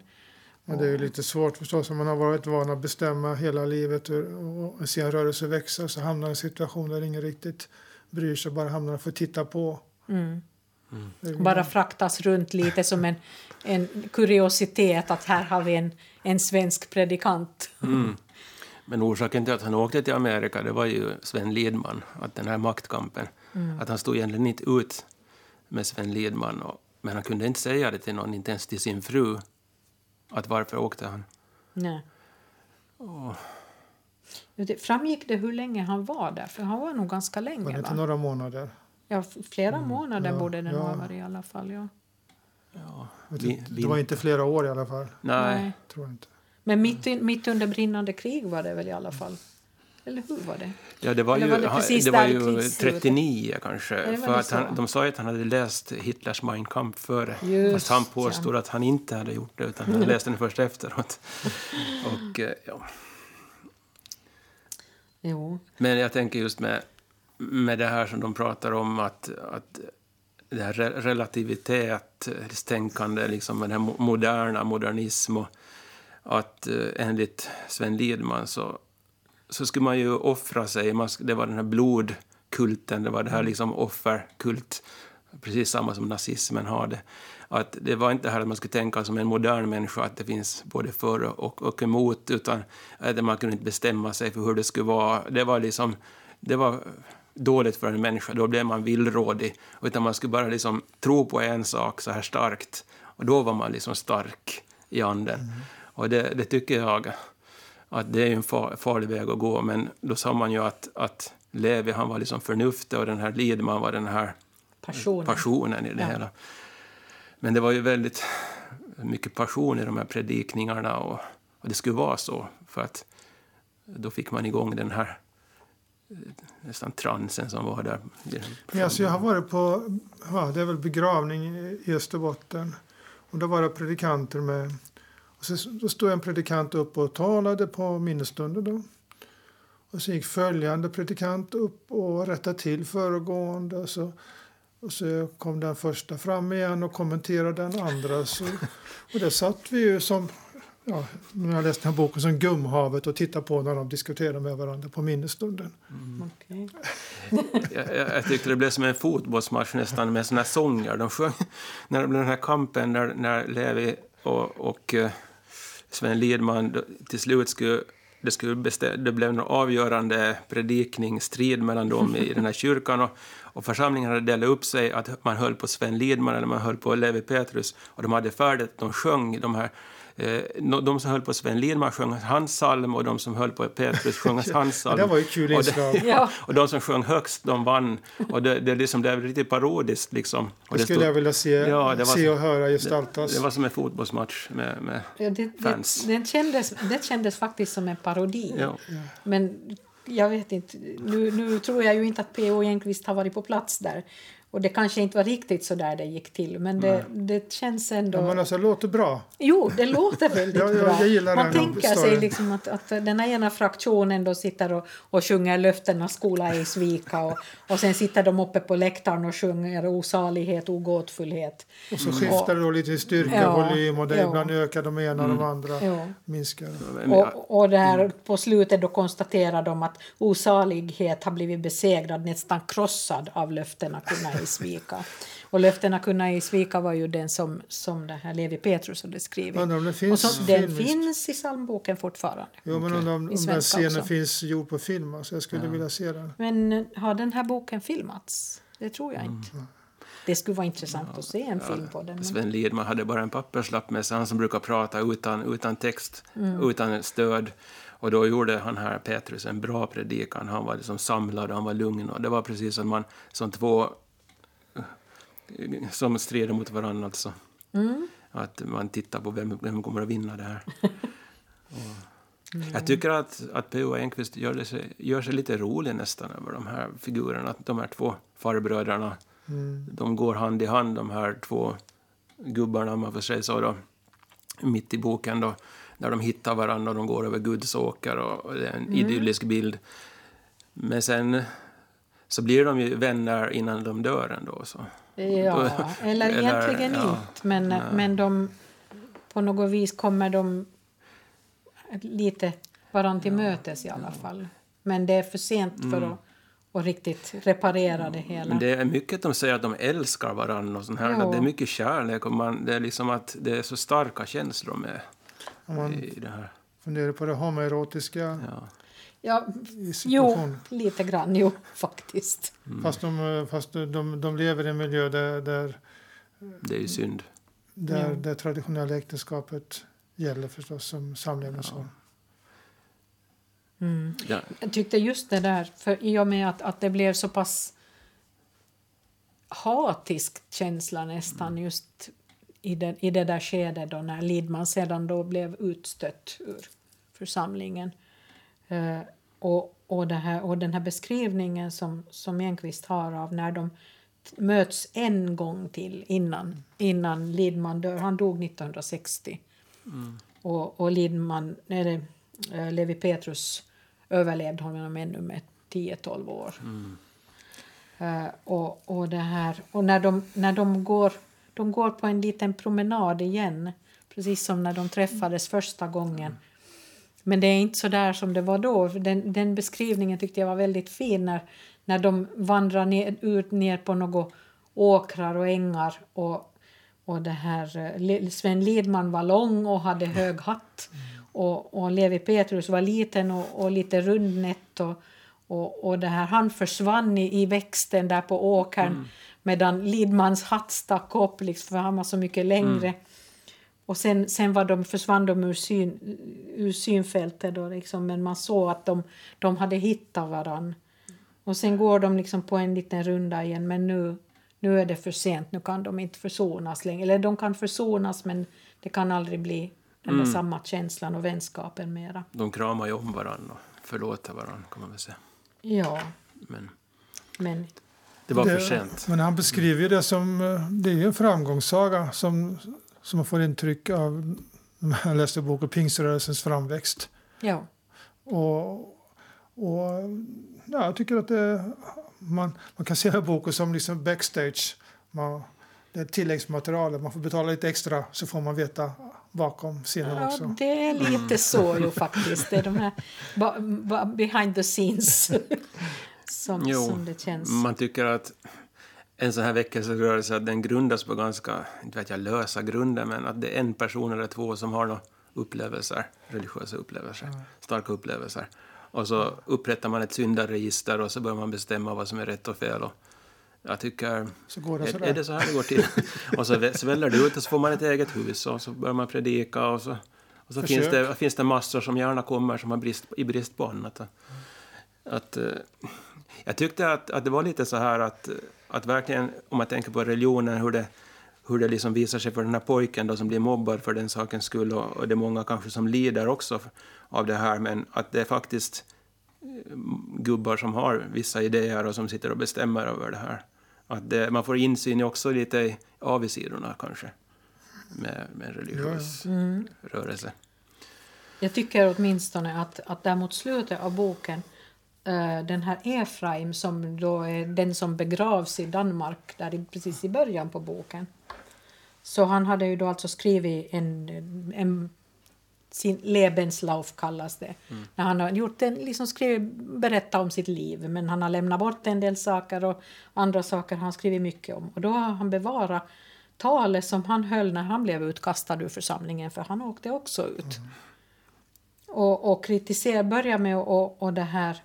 Men det är ju lite svårt förstås om man har varit van att bestämma hela livet och, och se en rörelse växa så hamnar i en situation där ingen riktigt bryr sig, bara hamnar och får titta på. Mm. Det är- Bara fraktas runt lite som en, en kuriositet att här har vi en, en svensk predikant. Mm. Men orsaken till att han åkte till Amerika det var ju Sven Lidman, att den här maktkampen. Mm. Att han stod egentligen inte ut med Sven Lidman. Och, men han kunde inte säga det till någon, inte ens till sin fru. Att varför åkte han? Nej. Och, Det framgick det hur länge han var där? För han var nog ganska Var det länge. inte Va? några månader? Ja, flera månader ja, borde det nog ja. ha varit i alla fall. Ja. ja, vi- Det var inte flera år i alla fall. nej, Nej. Tror inte. Men mitt, mitt under brinnande krig var det väl i alla fall? Eller hur var det? Ja, det var Eller ju, var det precis det var ju krigsslutet? 39 kanske. det var för det att han, de sa ju att han hade läst Hitlers Mein Kampf före. Just, fast han påstod att han inte hade gjort det, utan han läste den först efteråt. [LAUGHS] Och, eh, ja. Jo. Men jag tänker just med, med det här som de pratar om att, att det här re- relativitetstänkande, liksom den här mo- moderna modernism och att eh, enligt Sven Lidman så, så skulle man ju offra sig. Man, det var den här blodkulten, det var det här liksom offerkult, precis samma som nazismen hade. Att det var inte det här att man skulle tänka som en modern människa, att det finns både för och, och emot, utan att man kunde inte bestämma sig för hur det skulle vara. Det var liksom, det var dåligt för en människa, då blev man villrådig. Utan man skulle bara liksom tro på en sak så här starkt, och då var man liksom stark i anden. Och det, det tycker jag att det är en far, farlig väg att gå, men då sa man ju att, att Levi han var liksom förnuftet och den här Lidman var den här Passionen. passionen i det Ja. hela. Men det var ju väldigt mycket passion i de här predikningarna och, och det skulle vara så för att då fick man igång den här nästan transen som var där. Ja, så alltså, jag har varit på ja, det är väl begravning i Österbotten. Och då var det predikanter med. Och så, då stod en predikant upp och talade på minnesstunden. Då. Och så gick följande predikant upp och rättade till föregående. Och så, och så kom den första fram igen och kommenterade den andra. Så, och där satt vi ju som, ja, när jag läste den här boken, som gumhavet och tittade på när de diskuterade med varandra på minnesstunden. Okej. [LAUGHS] Jag, jag, jag tyckte det blev som en fotbollsmatch nästan med såna här sånger. De sjöng när det blev den här kampen när, när Levi och, och eh, Sven Lidman till slut skulle det, skulle bestä, det blev en avgörande predikning, strid mellan dem i den här kyrkan och, och församlingen hade delat upp sig att man höll på Sven Lidman eller man höll på Levi Petrus och de hade färdigt, de sjöng de här de som höll på Sven Lidman sjöng hans psalm och de som höll på Petrus sjöng [LAUGHS] hans psalm. det var ju kul Och det- inslag. [LAUGHS] Ja. och de som sjöng högst, de vann. Och det, det, liksom, det är riktigt parodiskt. Liksom. Och Det skulle stod- jag vilja se, Ja, det var se och höra det, gestaltas. det var som en fotbollsmatch med... med Ja, det, Fans. det, det, kändes, det kändes faktiskt som en parodi. ja. Men jag vet inte, nu, nu tror jag ju inte att P.O. Enquist har varit på plats där. Och det kanske inte var riktigt så där det gick till. Men det, det känns ändå... Ja, men alltså, det låter bra. Jo, det låter väldigt [LAUGHS] Ja, ja, bra. jag gillar Man den tänker sig liksom att, att den här ena fraktionen då sitter och, och sjunger löftenas skola i svika och, och sen sitter de uppe på läktaren och sjunger osalighet, ogåtfullhet. Och så skiftar det då lite i styrka, Ja, volym och det ja. ibland ökar de ena och de andra Ja. minskar. Och, och där på slutet då konstaterar de att osalighet har blivit besegrad, nästan krossad av löftena kunna i svika. Och löftena kunna i svika var ju den som, som det här Levi Petrus hade skrivit. Undrar om det och finns som, den finns i psalmboken fortfarande. Jo, men om, I om den scenen också. finns gjord på film. Alltså, jag skulle vilja se den. Men eh, har den här boken filmats? Det tror jag inte. Det skulle vara intressant att se en film på den. Men... Sven Lidman hade bara en papperslapp med sig, han som brukar prata utan, utan text, utan stöd. Och då gjorde han här, Petrus, en bra predikan. Han var liksom samlad och han var lugn. Och det var precis som, man, som två som strider mot varandra. Alltså. Att man tittar på vem, vem kommer att vinna det här. [LAUGHS] Och Jag tycker att, att P.O. Enquist gör, sig, gör sig lite rolig nästan över de här figurerna. Att de här två farbröderna, de går hand i hand, de här två gubbarna, man får säga så, då, mitt i boken. Då, där de hittar varandra och de går över Guds åker och, och det är en idyllisk bild. Men sen så blir de ju vänner innan de dör ändå. Så. Ja, eller Eller, egentligen ja, inte. Men, men de, på något vis kommer de lite varandra till mötes i alla fall. Men det är för sent för att, att riktigt reparera det hela. Men det är mycket de säger att de älskar varandra och sånt här. Ja. Det är mycket kärlek och man, det är liksom att det är så starka känslor med Om man i det här. funderar på det homoerotiska Ja. Ja, i jo, lite grann, jo, faktiskt. Fast, de, fast de, de lever i en miljö där, där, Det är ju synd. där Ja. det traditionella äktenskapet gäller förstås som samlevnadsform. Mm. Ja. Jag tyckte just det där, för i och med att, att det blev så pass hatisk känsla nästan just i det, i det där skedet då när Lidman sedan då blev utstött ur församlingen. Eh, och, och, här, och den här beskrivningen som, som Enquist har av när de möts en gång till innan, innan Lidman dör. Han dog 1960. Och, och Lidman, eller, eh, Levi Petrus överlevde honom ännu med 10-12 år. Eh, och, och, det här, och när, de, när de, går, de går på en liten promenad igen, precis som när de träffades första gången. Men det är inte så där som det var då. Den, den beskrivningen tyckte jag var väldigt fin när, när de vandrar ner, ut ner på några åkrar och ängar och, och det här, eh, Sven Lidman var lång och hade hög hatt och, och Levi Petrus var liten och, och lite rundnätt och, och, och det här, han försvann i, i växten där på åkern mm. medan Lidmans hatt stack upp liksom, för han var så mycket längre. Mm. Och sen, sen var de, försvann de ur, syn, ur synfältet då liksom, men man såg att de, de hade hittat varann. Och sen går de liksom på en liten runda igen men nu, nu är det för sent, nu kan de inte försonas längre. Eller de kan försonas men det kan aldrig bli den mm. samma känslan och vänskapen mera. De kramar ju om varandra och förlåter varandra kan man väl säga. Ja. Men, men det var det, för sent. Men han beskriver det som eh, det är en framgångssaga som, som man får intryck av när jag läste boken Pingströrelsens framväxt. Ja. Och, och ja, jag tycker att det, man, man kan se boken som liksom backstage. Man, det är tilläggsmaterial. Man får betala lite extra så får man veta bakom scenen ja, också. Det är lite så ju faktiskt. Det är de här behind the scenes [LAUGHS] som, jo, som det känns. Man tycker att en sån här väckelserörelse den grundas på ganska inte vet jag, lösa grunder men att det är en person eller två som har några upplevelser, religiösa upplevelser, mm. starka upplevelser. Och så upprättar man ett syndaregister och så börjar man bestämma vad som är rätt och fel. Och jag tycker... Så går det är, är det så här det går till? [LAUGHS] och så sväller det ut och så får man ett eget hus och så börjar man predika och så, och så finns, det, finns det massor som gärna kommer som har brist, i brist på annat. Att, uh, jag tyckte att, att det var lite så här att, att verkligen, om man tänker på religionen, hur det, hur det liksom visar sig för den här pojken då som blir mobbad för den sakens skull och, och det är många kanske som lider också av det här, men att det är faktiskt eh, gubbar som har vissa idéer och som sitter och bestämmer över det här. Att det, man får insyn också lite i avigsidorna kanske med, med religiös mm. rörelse. Jag tycker åtminstone att, att där mot slutet av boken den här Efraim som då är den som begravs i Danmark där i, precis i början på boken. Så han hade ju då alltså skrivit en, en sin Lebenslauf kallas det. Mm. När han har gjort en, liksom skrivit, berättat om sitt liv men han har lämnat bort en del saker och andra saker har han skrivit mycket om. Och då har han bevarat talet som han höll när han blev utkastad ur församlingen för han åkte också ut. Mm. Och, och kritisera, börja med och, och det här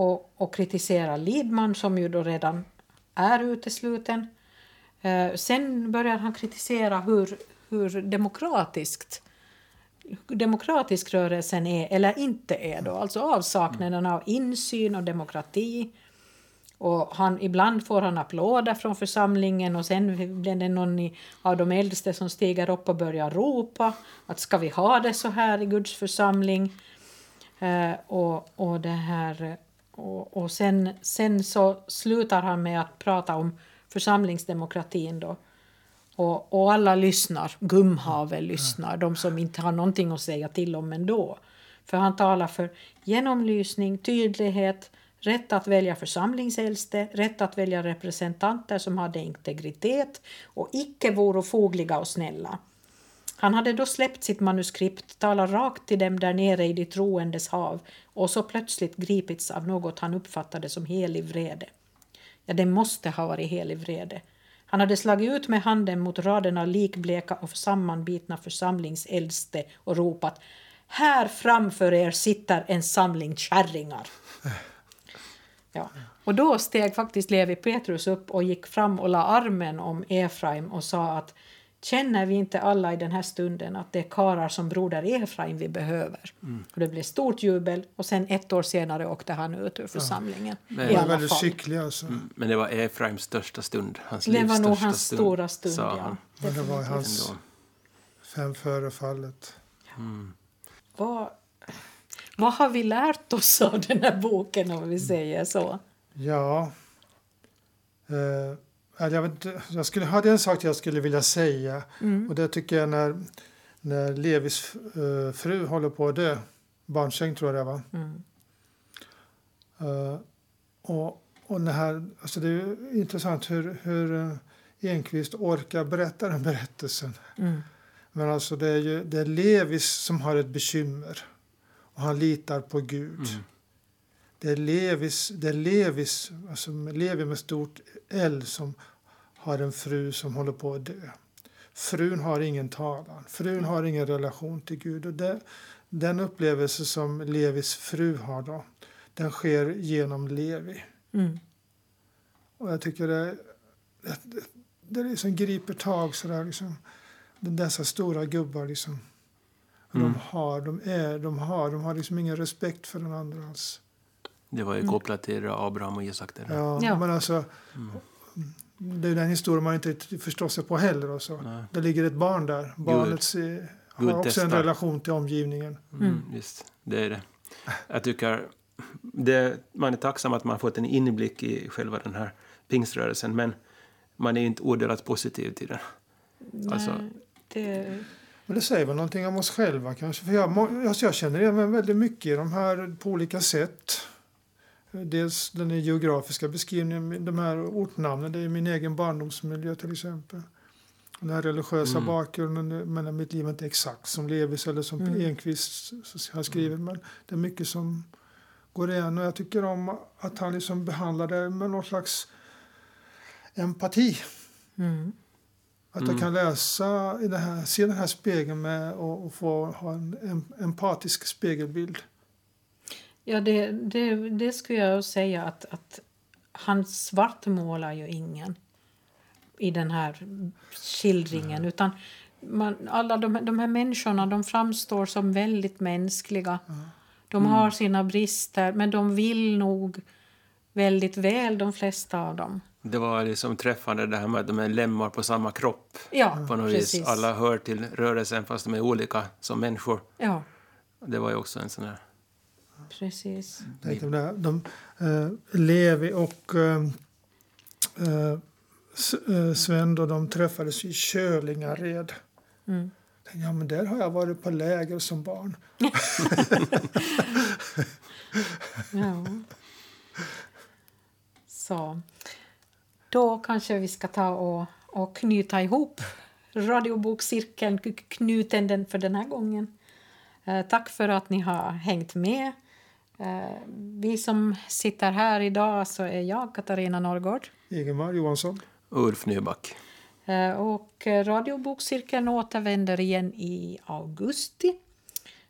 och, och kritiserar Lidman som ju då redan är utesluten. Eh, sen börjar han kritisera hur, hur demokratiskt demokratisk rörelsen är eller inte är. Då. Alltså avsaknaden av insyn och demokrati. Och han, ibland får han applåder från församlingen och sen blir det någon av de äldste som stiger upp och börjar ropa att ska vi ha det så här i Guds församling? Eh, och, och, det här, och, och sen, sen så slutar han med att prata om församlingsdemokratin då. Och, och alla lyssnar. Gumhavel lyssnar, de som inte har någonting att säga till om ändå. För han talar för genomlysning, tydlighet, rätt att välja församlingsäldste, rätt att välja representanter som hade integritet och icke vore fogliga och snälla. Han hade då släppt sitt manuskript, talat rakt till dem där nere i de troendes hav och så plötsligt gripits av något han uppfattade som helig vrede. Ja, det måste ha varit helig vrede. Han hade slagit ut med handen mot raden av likbleka och sammanbitna församlingsäldste och ropat Här framför er sitter en samling kärringar. [LAUGHS] Ja. Och då steg faktiskt Levi Petrus upp och gick fram och la armen om Efraim och sa att Känner vi inte alla i den här stunden att det är karar som broder Efraim vi behöver? Mm. Och det blev stort jubel och sen ett år senare åkte han ut ur församlingen. Ja. Men, I alla väldigt skicklig alltså. Mm. Men det var Efraims största stund. Hans det var nog hans stund, stora stund, ja. Men det var hans fem före fallet. Mm. Vad, vad har vi lärt oss av den här boken om vi säger så? Ja... Eh jag, vet, jag skulle, hade en sak jag skulle vilja säga. Mm. Och det tycker jag när, när Levis uh, fru håller på att dö. Barnsäng tror jag det var. Mm. Uh, och, och det, här, alltså det är intressant hur, hur uh, Enqvist orkar berätta den berättelsen. Mm. Men alltså det är ju det är Levis som har ett bekymmer. Och han litar på Gud. Det är Levis, det är Levis alltså Levi med stort L som har en fru som håller på att dö. Frun har ingen talan. Frun har ingen relation till Gud. Och det, den upplevelse som Levis fru har då, den sker genom Levi. Mm. Och jag tycker det, det, det liksom griper tag sådär liksom. Dessa stora gubbar liksom. Mm. De har, de är, de har, de har liksom ingen respekt för den andra alls. Det var ju Mm. kopplat till Abraham och Isak. Där. Ja, Ja. men alltså. Mm. Det är den historien man inte förstår sig på heller. Och så. Nej. Det ligger ett barn där. Barnet har Gud också testar. en relation till omgivningen. Mm, Mm. Visst, det är det. Jag tycker det, man är tacksam att man har fått en inblick i själva den här pingströrelsen, men man är ju inte odelat positiv till den. Alltså- Nej, det, Men det säger väl någonting om oss själva kanske. För jag, alltså jag känner igen mig väldigt mycket i de här på olika sätt. Dels den geografiska beskrivningen, de här ortnamnen, det är min egen barndomsmiljö till exempel. Den här religiösa Mm. bakgrunden, men mitt liv är inte exakt som Levis eller som Mm. Enqvist har skrivit. Men det är mycket som går igen och jag tycker om att han liksom behandlar det med någon slags empati. mm. Att Mm. jag kan läsa i det här, se den här spegeln med och, och få ha en empatisk spegelbild. Ja, det, det, det skulle jag säga att, att han svartmålar ju ingen i den här skildringen. Utan man, alla de, de här människorna de framstår som väldigt mänskliga. De har sina brister, men de vill nog väldigt väl, de flesta av dem. Det var liksom träffande det här med att de är lemmar på samma kropp. Ja, På något precis. vis. Alla hör till rörelsen fast de är olika som människor. Ja, Det var ju också en sån här... precis. Här, de, eh, Levi och S- eh, Sven då, de träffades i Kölingared. Mm. Ja, men där har jag varit på läger som barn. [LAUGHS] Ja. Så. Då kanske vi ska ta och, och knyta ihop radiobokcirkeln, knuten den för den här gången. Tack för att ni har hängt med. Eh, vi som sitter här idag så är jag, Katarina Norrgård. Ingemar Johansson. Ulf Nyback. Eh, och radiobokcirkeln återvänder igen i augusti.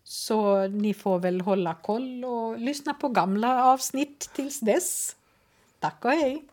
Så ni får väl hålla koll och lyssna på gamla avsnitt tills dess. Tack och hej!